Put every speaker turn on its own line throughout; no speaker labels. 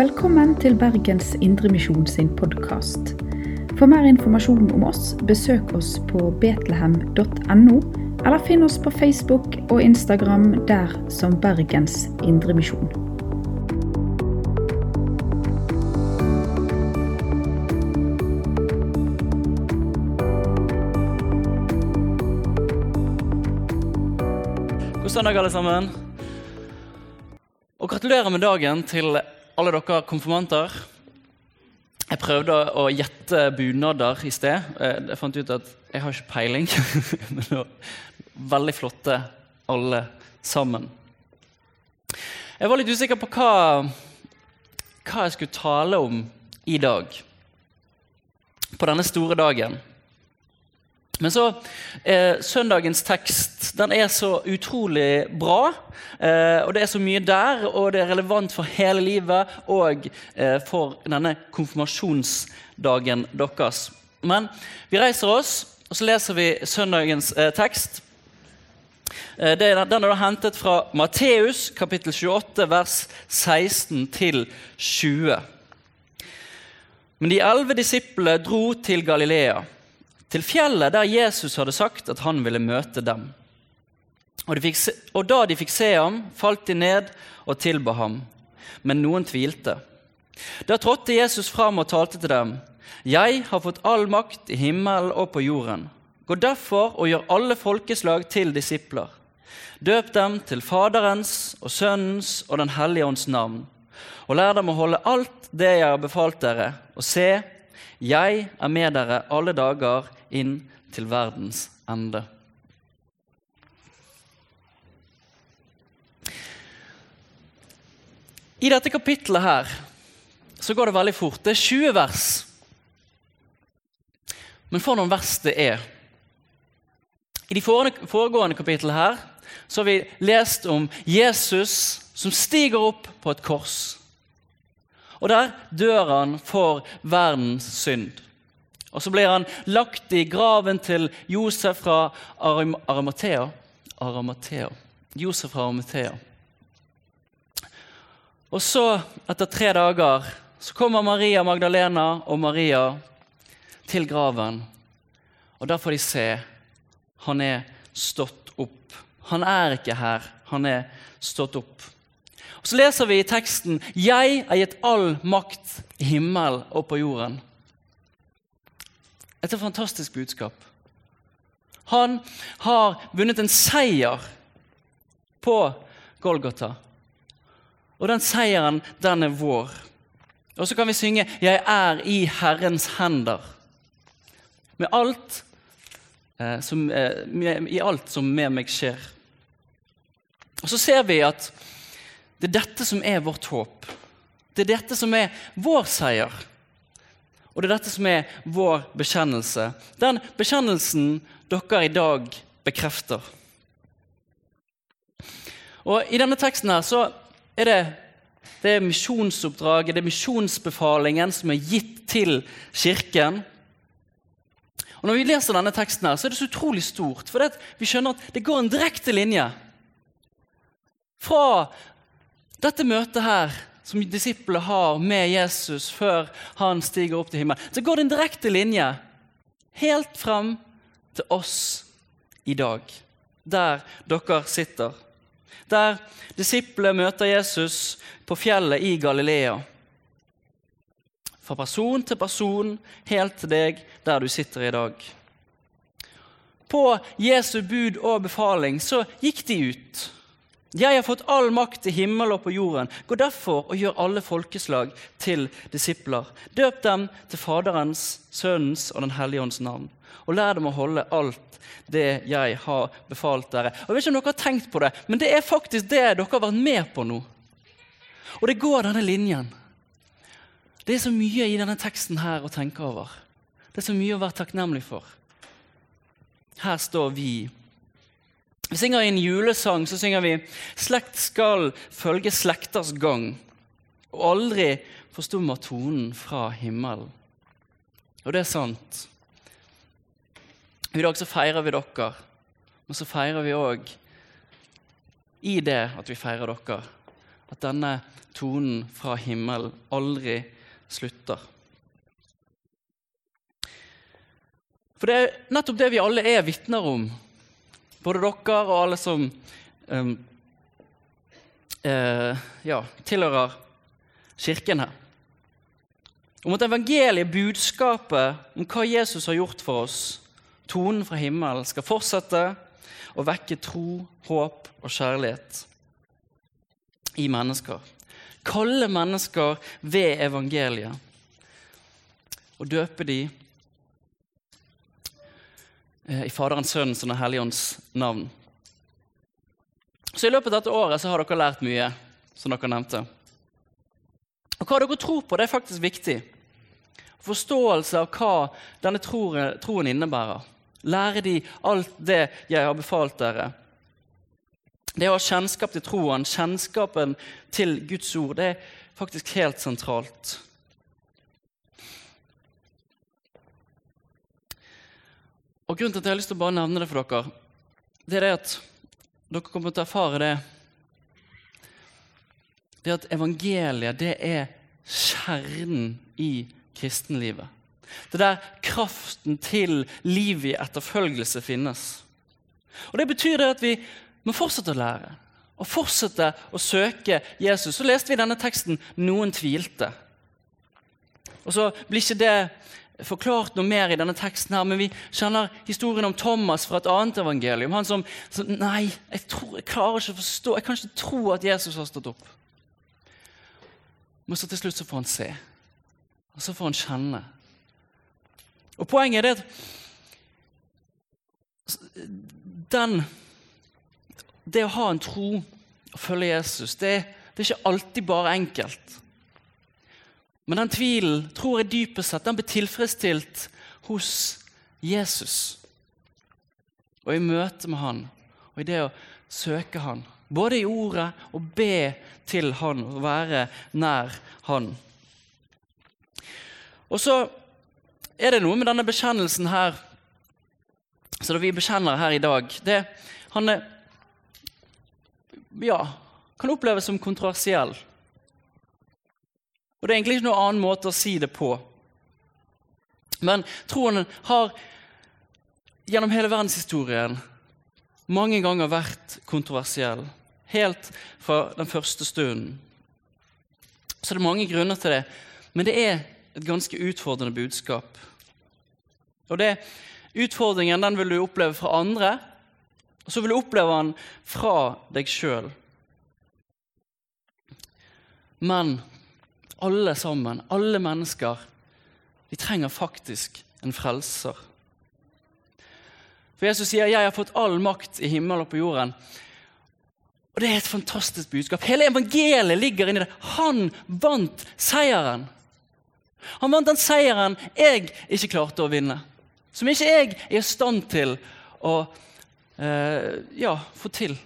Velkommen til Bergens Indremisjon sin podkast. For mer informasjon om oss, besøk oss på betlehem.no, eller finn oss på Facebook og Instagram der som Bergens Indremisjon.
God søndag, alle sammen. Og gratulerer med dagen til alle dere konfirmanter. Jeg prøvde å gjette bunader i sted. Eh, Jeg fant ut at jeg har ikke peiling. Men det var veldig flotte, alle sammen. Jeg var litt usikker på hva, hva jeg skulle tale om i dag. På denne store dagen. Men så, eh, Søndagens tekst den er så utrolig bra. Eh, og Det er så mye der, og det er relevant for hele livet og eh, for denne konfirmasjonsdagen deres. Men vi reiser oss, og så leser vi søndagens eh, tekst. Eh, det den er da hentet fra Matteus kapittel 28, vers 16 til 20. Men de elleve disiplene dro til Galilea til fjellet der Jesus hadde sagt at han ville møte dem. Og, de se, og, da de fikk se ham, falt de ned og tilba ham. Men noen tvilte. Da trådte Jesus fram og talte til dem. Jeg har fått all makt i himmelen og på jorden. Gå derfor og gjør alle folkeslag til disipler. Døp dem til Faderens og Sønnens og Den hellige ånds navn. Og lær dem å holde alt det jeg har befalt dere. Og se, jeg er med dere alle dager inn til verdens ende. I dette kapittelet her så går det veldig fort. Det er 20 vers. Men for noen vers det er. I de foregående kapitlene her så har vi lest om Jesus som stiger opp på et kors. Og der dør han for verdens synd. Og så blir han lagt i graven til Josef fra Aramatea. Aramatea. Josef fra Aramatea. Og så, etter tre dager, så kommer Maria Magdalena og Maria til graven. Og der får de se. Han er stått opp. Han er ikke her, han er stått opp. Og Så leser vi i teksten 'Jeg er gitt all makt i himmel og på jorden'. Et fantastisk budskap. Han har vunnet en seier på Golgata. Og den seieren, den er vår. Og så kan vi synge 'Jeg er i Herrens hender'. Med alt, eh, som, eh, med, I alt som med meg skjer. Og Så ser vi at det er dette som er vårt håp. Det er dette som er vår seier. Og det er dette som er vår bekjennelse. Den bekjennelsen dere i dag bekrefter. Og I denne teksten her så er det, det er misjonsoppdraget, det er misjonsbefalingen som er gitt til Kirken. Og Når vi leser denne teksten, her, så er det så utrolig stort. For vi skjønner at det går en direkte linje fra dette møtet her som disiplene har med Jesus før han stiger opp til himmelen, så går det en direkte linje helt frem til oss i dag, der dere sitter. Der disiplene møter Jesus på fjellet i Galilea. Fra person til person, helt til deg der du sitter i dag. På Jesu bud og befaling så gikk de ut jeg har fått all makt i himmelen og på jorden. Gå derfor og gjør alle folkeslag til disipler. Døp dem til Faderens, Sønnens og Den hellige ånds navn. Og lær dem å holde alt det jeg har befalt dere. Jeg vet ikke om dere har tenkt på det, Men det er faktisk det dere har vært med på nå. Og det går denne linjen. Det er så mye i denne teksten her å tenke over. Det er så mye å være takknemlig for. Her står vi vi synger i en julesang så synger vi 'Slekt skal følge slekters gang', og aldri forstummer tonen fra himmelen. Og det er sant. I dag så feirer vi dere, men så feirer vi òg i det at vi feirer dere, at denne tonen fra himmelen aldri slutter. For det er nettopp det vi alle er vitner om, både dere og alle som um, uh, ja, tilhører kirken her. Om at evangeliet, budskapet om hva Jesus har gjort for oss, tonen fra himmelen, skal fortsette å vekke tro, håp og kjærlighet i mennesker. Kalle mennesker ved evangeliet og døpe de eh, i Faderens, Sønnens og Den hellige ånds navn. Så I løpet av dette året så har dere lært mye, som dere nevnte. Og Hva dere tror på, det er faktisk viktig. Forståelse av hva denne troen innebærer. Lære de alt det jeg har befalt dere. Det å ha kjennskap til troen, kjennskapen til Guds ord, det er faktisk helt sentralt. Og Grunnen til at jeg har lyst til å bare nevne det for dere, det er det at dere kommer til å erfare det Det at evangeliet det er kjernen i kristenlivet. Det er der kraften til livet i etterfølgelse finnes. Og Det betyr det at vi må fortsette å lære og fortsette å søke Jesus. Så leste vi denne teksten 'Noen tvilte'. Og Så blir ikke det forklart noe mer i denne teksten, her, men vi kjenner historien om Thomas fra et annet evangelium. Han som, som Nei, jeg, tror, jeg, klarer ikke å forstå, jeg kan ikke tro at Jesus har stått opp. Men så til slutt så får han se, og så får han kjenne. Og Poenget er at den, det å ha en tro og følge Jesus, det, det, er ikke alltid bare enkelt. Men den tvilen tror jeg dypest sett den blir tilfredsstilt hos Jesus. Og i møte med han, og i det å søke han. Både i ordet og be til han og være nær han. Og så er det noe med denne bekjennelsen her så det vi bekjenner her i dag, det han er, ja, kan oppleves som kontroversiell. Og Det er egentlig ikke noen annen måte å si det på. Men troen har gjennom hele verdenshistorien mange ganger vært kontroversiell. Helt fra den første stunden. Så det er mange grunner til det. Men det er et ganske utfordrende budskap. Og det, Utfordringen den vil du oppleve fra andre, og så vil du oppleve den fra deg sjøl. Men alle sammen, alle mennesker, de trenger faktisk en frelser. For Jesus sier 'Jeg har fått all makt i himmelen og på jorden'. Og Det er et fantastisk budskap. Hele evangeliet ligger inni det. Han vant seieren. Han vant den seieren jeg ikke klarte å vinne. Som ikke jeg er i stand til å eh, ja, få til.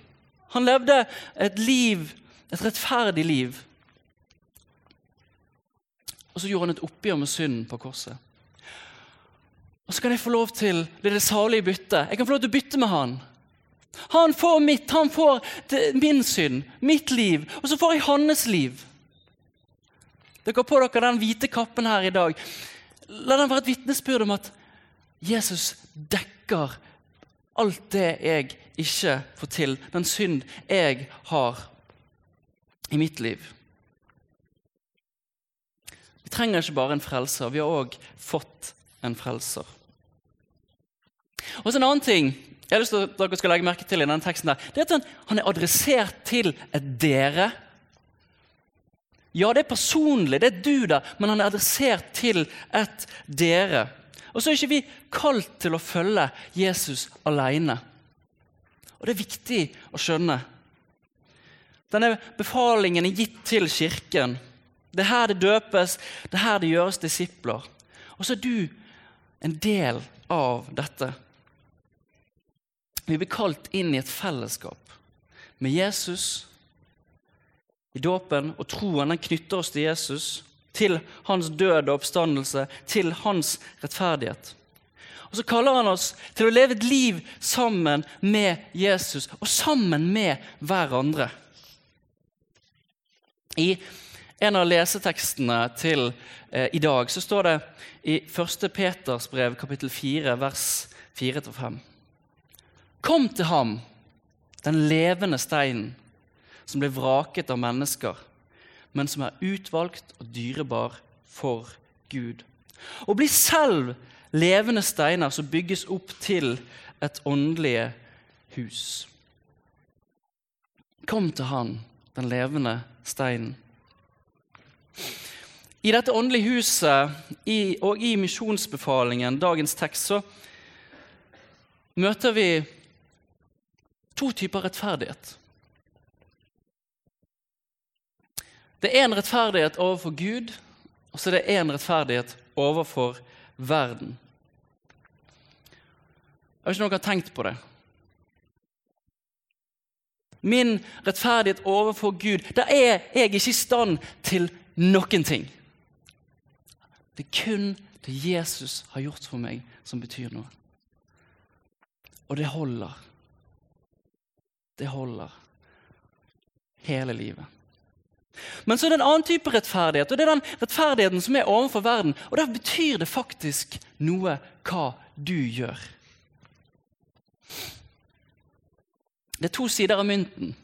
Han levde et liv, et rettferdig liv. Og så gjorde han et oppgjør med synden på korset. Og så kan jeg få lov til det, det salige byttet. Jeg kan få lov til å bytte med han. Han får mitt, han får min synd, mitt liv, og så får jeg hans liv. Dere har på dere den hvite kappen her i dag. La den være et vitnesbyrd om at Jesus dekker alt det jeg ikke får til, den synd jeg har i mitt liv. Vi trenger ikke bare en frelser, vi har òg fått en frelser. Og så En annen ting jeg har lyst til at dere skal legge merke til i denne teksten, der, det er at han er adressert til et dere. Ja, det er personlig, det er du der, men han er adressert til et dere. Og så er ikke vi kalt til å følge Jesus alene. Og det er viktig å skjønne. Denne befalingen er gitt til Kirken. Det er her det døpes, det er her det gjøres disipler. Og så er du en del av dette. Vi blir kalt inn i et fellesskap med Jesus i dåpen, og troen den knytter oss til Jesus til hans død og oppstandelse, til hans rettferdighet. Og Så kaller han oss til å leve et liv sammen med Jesus og sammen med hverandre. I en av lesetekstene til eh, i dag så står det i 1. Peters brev, kapittel 4, vers 4-5. Kom til ham, den levende steinen, som ble vraket av mennesker, men som er utvalgt og dyrebar for Gud. Og bli selv levende steiner som bygges opp til et åndelig hus. Kom til Han, den levende steinen. I dette åndelige huset i, og i misjonsbefalingen, dagens tekst, så møter vi to typer rettferdighet. Det er en rettferdighet overfor Gud, og så er det en rettferdighet overfor verden. Jeg vet ikke om dere har tenkt på det. Min rettferdighet overfor Gud, der er jeg ikke i stand til noen ting. Det er kun det Jesus har gjort for meg, som betyr noe. Og det holder. Det holder hele livet. Men så er det en annen type rettferdighet, og det er den rettferdigheten som er overfor verden. Og Der betyr det faktisk noe hva du gjør. Det er to sider av mynten.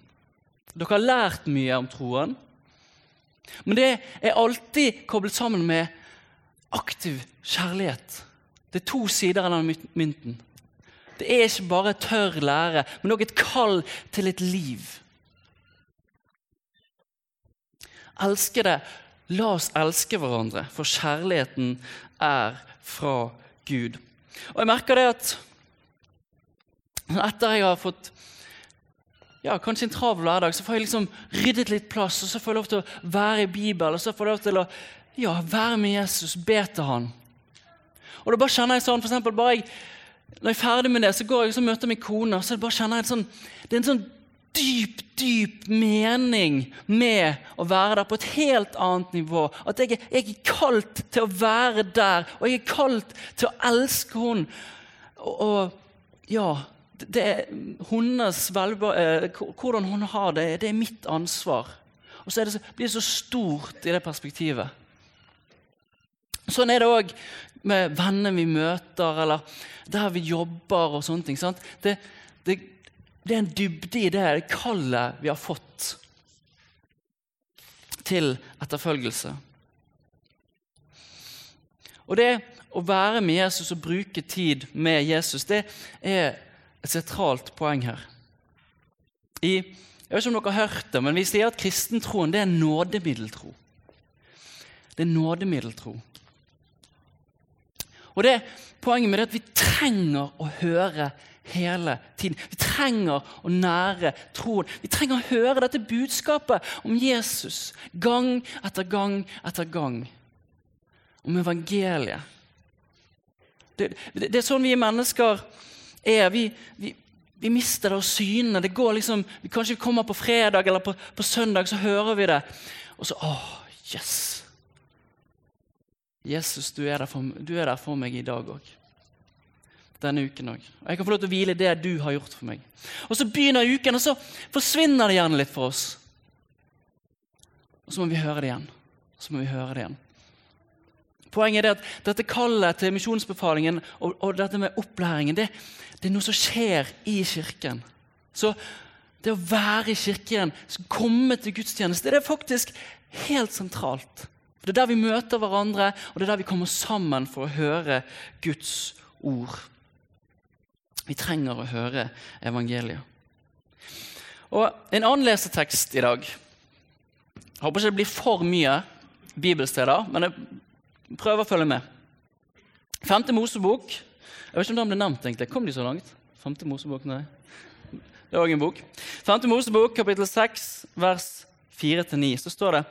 Dere har lært mye om troen, men det er alltid koblet sammen med aktiv kjærlighet. Det er to sider av denne mynten. Det er ikke bare tørr lære, men også et kall til et liv. Elskede. La oss elske hverandre, for kjærligheten er fra Gud. Og jeg merker det at etter jeg har fått ja, kanskje en travel hverdag, så får jeg liksom ryddet litt plass, og så får jeg lov til å være i Bibelen, og så får jeg lov til å ja, være med Jesus, be til han. Og da bare kjenner jeg sånn, for eksempel, bare jeg, Når jeg er ferdig med det, så går jeg og møter min kone, og så bare kjenner jeg sånn, det er en sånn dyp, dyp mening med å være der på et helt annet nivå. At jeg, jeg er kalt til å være der, og jeg er kalt til å elske henne. Og, og ja, det er hennes eh, Hvordan hun har det, det er mitt ansvar. Og så det, blir det så stort i det perspektivet. Sånn er det òg med venner vi møter, eller der vi jobber. og sånne ting. Det, det, det, er en dybde i det, det kallet vi har fått til etterfølgelse. Og det å være med Jesus og bruke tid med Jesus, det er et sentralt poeng her. I, jeg vet ikke om dere har hørt det, men Vi sier at kristentroen det er nådemiddeltro. Det er nådemiddeltro. Og det Poenget med det er at vi trenger å høre hele tiden. Vi trenger å nære troen. Vi trenger å høre dette budskapet om Jesus gang etter gang etter gang. Om evangeliet. Det, det, det er sånn vi mennesker er. Vi, vi, vi mister det av syne. Det går liksom, vi Kanskje kommer på fredag eller på, på søndag, så hører vi det. Og så åh, yes! Jesus, du er der for, er der for meg i dag òg. Denne uken òg. Og jeg kan få lov til å hvile i det du har gjort for meg. Og Så begynner uken, og så forsvinner det gjerne litt for oss. Og så må vi høre det igjen. Og så må vi høre det igjen. Poenget er at dette kallet til misjonsbefalingen og, og, dette med opplæringen det, det, er noe som skjer i Kirken. Så det å være i Kirken, komme til gudstjeneste, det er faktisk helt sentralt. Det er der vi møter hverandre, og det er der vi kommer sammen for å høre Guds ord. Vi trenger å høre evangeliet. Og En annen lesetekst i dag Jeg håper ikke det blir for mye bibelsteder, men jeg Prøv å følge med. Femte Mosebok. Jeg vet ikke om den ble nevnt. egentlig. Kom de så langt? Femte Mosebok, nei. Det er òg en bok. Femte Mosebok, kapittel 6, vers 4-9. Så står det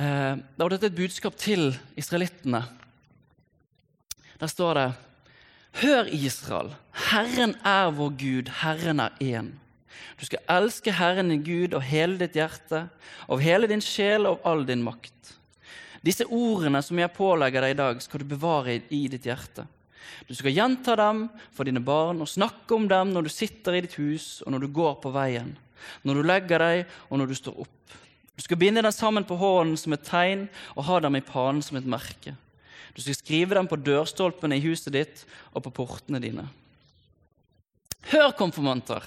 eh, Og dette er et budskap til israelittene. Der står det Hør, Israel, Herren er vår Gud, Herren er én. Du skal elske Herren din Gud av hele ditt hjerte, av hele din sjel og all din makt. Disse ordene som jeg pålegger deg i dag, skal du bevare i ditt hjerte. Du skal gjenta dem for dine barn og snakke om dem når du sitter i ditt hus og når du går på veien, når du legger deg og når du står opp. Du skal binde den sammen på hånden som et tegn og ha dem i panen som et merke. Du skal skrive dem på dørstolpene i huset ditt og på portene dine. Hør, konfirmanter!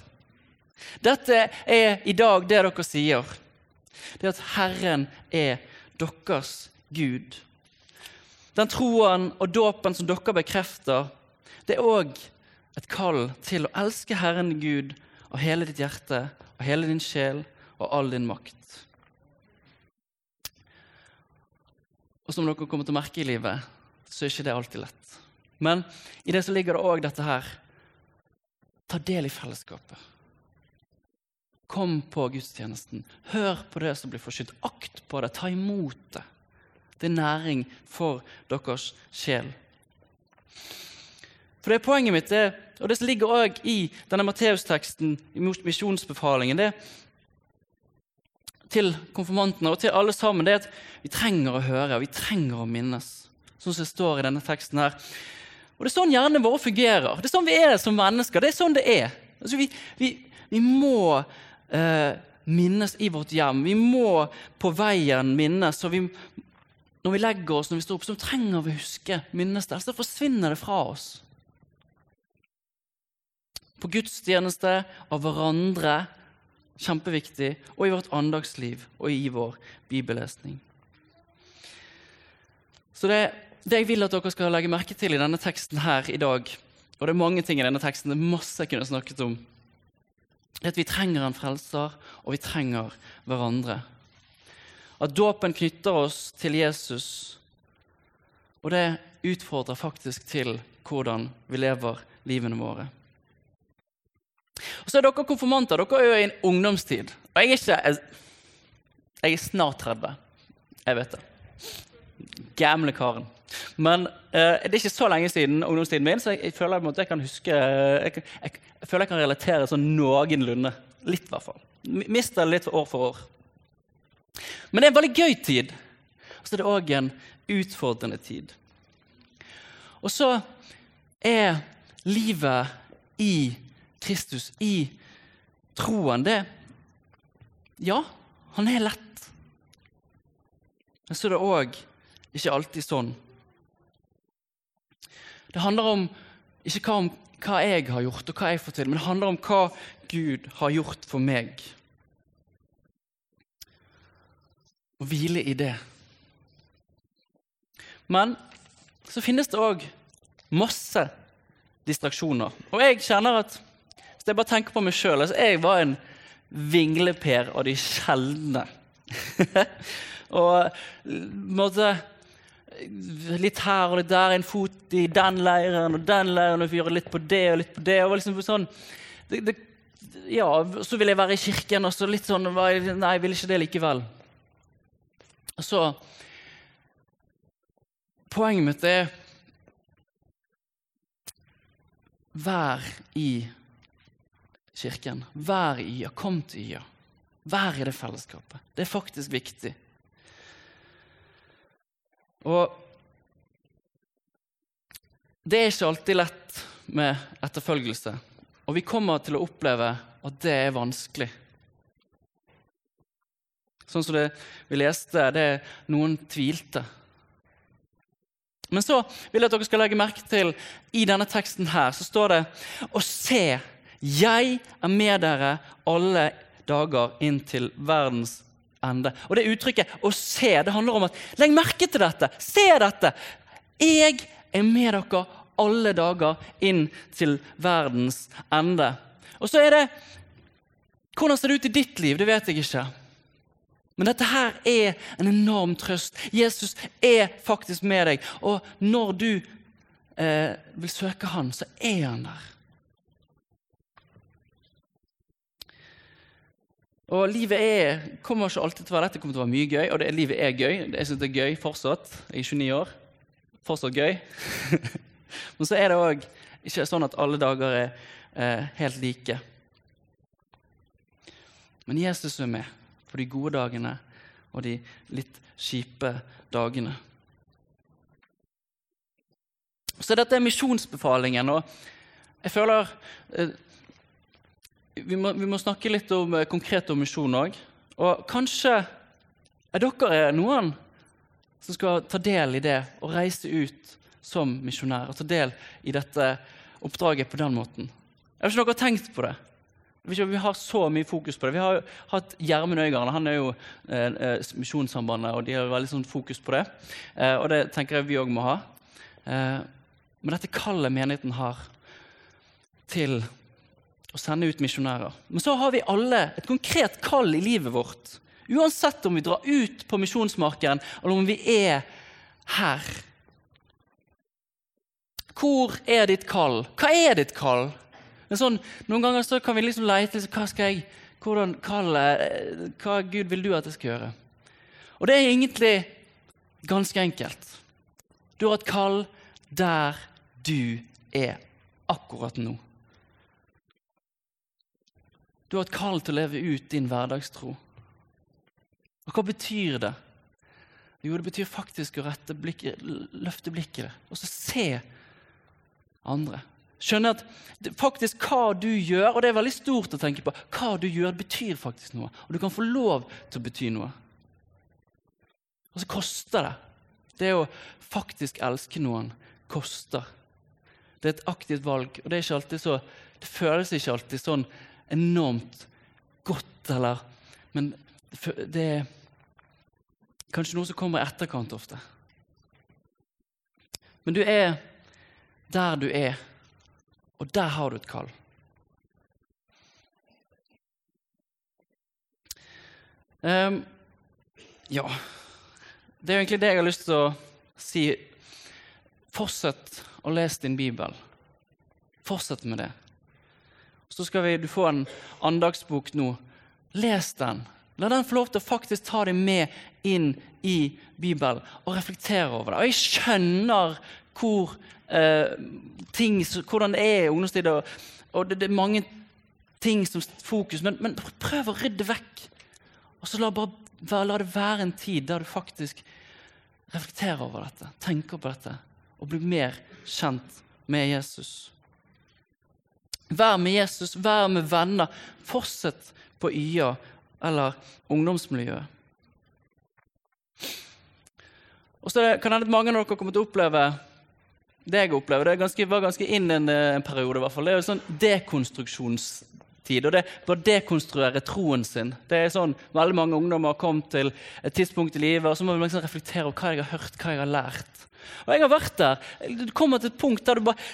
Dette er i dag det dere sier. Det at Herren er deres Gud. Den troen og dåpen som dere bekrefter, det er òg et kall til å elske Herren Gud av hele ditt hjerte, av hele din sjel og all din makt. Og som dere kommer til å merke i livet, så er ikke det alltid lett. Men i det så ligger det òg dette her. Ta del i fellesskapet. Kom på gudstjenesten. Hør på det som blir forsynt. Akt på det. Ta imot det. Det er næring for deres sjel. For det er poenget mitt, det, og det som ligger òg i denne Matteus-teksten, i misjonsbefalingen, det til konfirmantene og til alle sammen, det er at vi trenger å høre, og vi trenger å minnes. Sånn som det står i denne teksten her. Og Det er sånn hjernen vår fungerer. Det er sånn vi er som mennesker. Det er sånn det er. Altså, vi, vi, vi, må eh, minnes i vårt hjem. Vi må på veien minnes. og vi, Når vi legger oss, når vi står opp, så trenger vi å huske minnes det. Ellers forsvinner det fra oss på gudstjeneste, av hverandre, kjempeviktig, og i vårt andagsliv og i vår bibellesning. Så det, det, jeg vil at dere skal legge merke til i denne teksten her i dag, og det er mange ting i denne teksten, det er masse jeg kunne snakket om, er at vi trenger en frelser, og vi trenger hverandre. At dåpen knytter oss til Jesus, og det utfordrer faktisk til hvordan vi lever livene våre. Og så er dere konfirmanter. Dere er jo i en ungdomstid. Og jeg er ikke Jeg er snart 30. Jeg vet det. Gamle karen. Men eh, det er ikke så lenge siden ungdomstiden min, så jeg, jeg føler jeg, jeg kan huske jeg, jeg, jeg, føler jeg kan relatere sånn noenlunde. Litt, i hvert fall. Mister litt år for år. Men det er en veldig gøy tid. Og så er det òg en utfordrende tid. Og så er livet i Kristus i troen, det Ja, han er lett. Men så er det òg ikke alltid sånn. Det handler om ikke hva, om hva jeg har gjort, og hva jeg får til, men det handler om hva Gud har gjort for meg. Å hvile i det. Men så finnes det òg masse distraksjoner. Og jeg kjenner at så jeg bare tenker på meg sjøl. Altså, jeg var en vingleper av de sjeldne. og måtte litt her og litt der, en fot i den leiren og den leiren, og gjøre litt på det og litt på det. og liksom sånn, det, det, ja, Så ville jeg være i kirken, og så litt sånn Nei, jeg ville ikke det likevel. Så Poenget mitt er Vær i kirken. Vær i IA, kom til IA. Vær i det fellesskapet. Det er faktisk viktig. Og det er ikke alltid lett med etterfølgelse. Og vi kommer til å oppleve at det er vanskelig. Sånn som det vi leste, det er noen tvilte. Men så vil jeg at dere skal legge merke til i denne teksten her, så står det å se 'Jeg er med dere alle dager inn til verdens ende'. Og Det uttrykket 'å se' det handler om at legg merke til dette. Se dette. Jeg er med dere alle dager inn til verdens ende. Og så er det Hvordan ser det ut i ditt liv? Det vet jeg ikke. Men dette her er en enorm trøst. Jesus er faktisk med deg. Og når du eh, vil søke Han, så er Han der. Og livet er, kommer ikke alltid til å være lett. Det kommer til å være mye gøy, og det, livet er gøy. Jeg syns det er gøy fortsatt. Jeg er 29 år. Fortsatt gøy. Men så er det òg ikke sånn at alle dager er eh, helt like. Men Jesus er med på de gode dagene og de litt kjipe dagene. Så dette er misjonsbefalingen. og jeg føler eh, vi må, vi må, snakke litt om, eh, konkret om misjon òg. Og kanskje Er dere noen som skal ta del i det og reise ut som misjonær og ta del i dette oppdraget på den måten? Jeg vet ikke om har tenkt på det. Vi har så mye fokus på det. Vi har hatt Gjermund Øygarden. Han er jo eh, eh, Misjonssambandet, og de har veldig sånn fokus på det. Eh, og det tenker jeg vi òg må ha. Eh, men dette kallet menigheten har til å sende ut misjonærer. Men så har vi alle et konkret kall i livet vårt. Uansett om vi drar ut på misjonsmarken, eller om vi er her. Hvor er ditt kall? Hva er ditt kall? Sånn, noen ganger så kan vi liksom lete liksom, hva skal jeg, hvordan kalle, hva Gud vil du at jeg skal gjøre. Og det er egentlig ganske enkelt. Du har et kall der du er akkurat nå. Du har et kall til å leve ut din hverdagstro. Og hva betyr det? Jo, det betyr faktisk å blikket, løfte blikket og så se andre. Skjønne at faktisk hva du gjør, og det er veldig stort å tenke på, hva du gjør, betyr faktisk noe. Og du kan få lov til å bety noe. Og så koster det. Det å faktisk elske noen koster. Det er et aktivt valg, og det, ikke så, det føles ikke alltid sånn enormt godt, eller Men det er kanskje noe som kommer i etterkant ofte. Men du er der du er, og der har du et kall. Um, ja Det er egentlig det jeg har lyst til å si. Fortsett å lese din bibel. Fortsett med det. Så skal vi, du få en andagsbok nå. Les den. La den få lov til å faktisk ta deg med inn i Bibelen og reflektere over det. Og jeg skjønner hvor eh, ting, hvordan det er i ungdomstid. Og, og det, det, er mange ting som fokus, men, men prøv å rydde vekk. Og så la, bare, la, det være en tid der du faktisk reflekterer over dette, tenker på dette og blir mer kjent med Jesus. Vær med Jesus, vær med venner. Fortsett på YA eller ungdomsmiljøet. Og så kan hende at mange av dere kommer til å oppleve det jeg opplever, det ganske, var ganske inn en, en eh, periode. I hvert fall. Det er jo sånn dekonstruksjonstid. og det Bare dekonstruere troen sin. Det er sånn, Veldig mange ungdommer har kommet til et tidspunkt i livet og så må vi liksom reflektere over hva jeg har hørt, hva jeg har lært. Og jeg har vært der. Du kommer til et punkt der du bare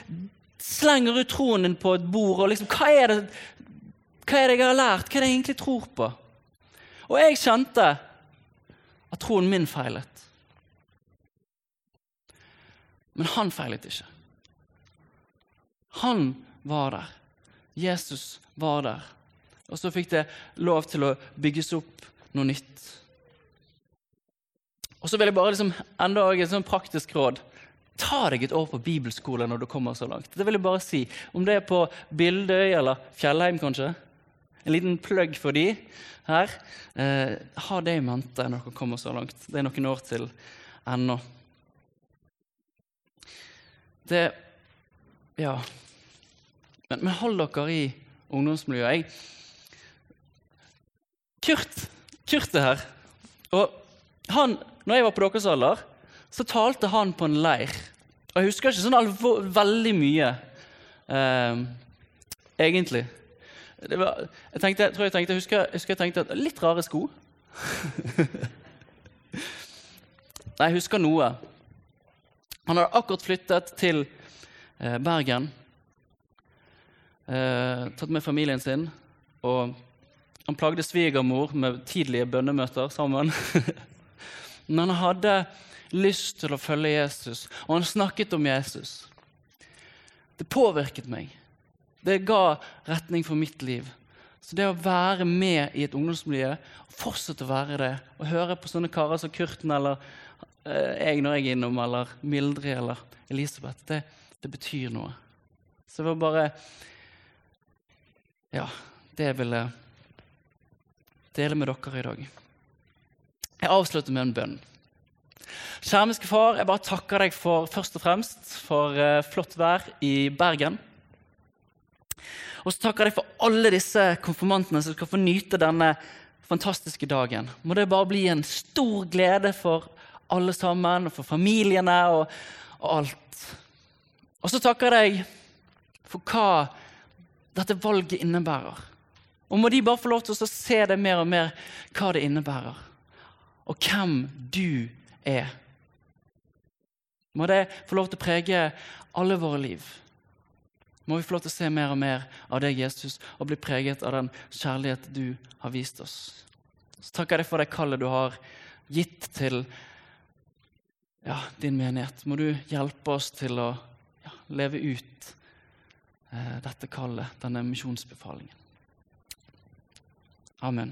slenger ut troen din på et bord. og liksom, hva er, det, hva er det jeg har lært? Hva er det jeg egentlig tror på? Og jeg kjente at troen min feilet. Men han feilet ikke. Han var der. Jesus var der. Og så fikk det lov til å bygges opp noe nytt. Og så vil jeg bare liksom, enda et sånn praktisk råd. Ta deg et år på bibelskole når du kommer så langt. Det vil jeg bare si. Om det er på Bildøy eller Fjellheim, kanskje. En liten plugg for de her. Eh, ha det i mente når dere kommer så langt. Det er noen år til ennå. Det Ja. Men, men hold dere i ungdomsmiljøet. Jeg, Kurt, Kurt er her. Og han, når jeg var på deres alder, så talte han på en leir. Og jeg husker ikke sånn alvor, veldig mye, eh, egentlig. Var, jeg, tenkte, tror jeg, tenkte, husker, jeg husker jeg tenkte at Litt rare sko. Nei, jeg husker noe. Han hadde akkurat flyttet til eh, Bergen. Eh, tatt med familien sin. Og han plagde svigermor med tidlige bønnemøter sammen. Men han hadde lyst til å følge Jesus, og han snakket om Jesus. Det påvirket meg. Det ga retning for mitt liv. Så det å være med i et ungdomsmiljø, fortsette å være det, og høre på sånne karer som Kurten eller Eh, jeg når jeg er innom, eller Mildrid eller Elisabeth, det, det, betyr noe. Så det var bare Ja, det vil jeg dele med dere i dag. Jeg avslutter med en bønn. Kjærmiske far, jeg bare takker deg for først og fremst for uh, flott vær i Bergen. Og så takker jeg deg for alle disse konfirmantene som skal få nyte denne fantastiske dagen. Må det bare bli en stor glede for alle sammen, og for familiene og, og alt. Og så takker jeg deg for hva dette valget innebærer. Og må de bare få lov til å se det mer og mer hva det innebærer, og hvem du er. Må det få lov til å prege alle våre liv. Må vi få lov til å se mer og mer av deg, Jesus, og bli preget av den kjærlighet du har vist oss. Så takker jeg deg for det kallet du har gitt til ja, din menighet. Må du hjelpe oss til å ja, leve ut eh, dette kallet, denne misjonsbefalingen. Amen.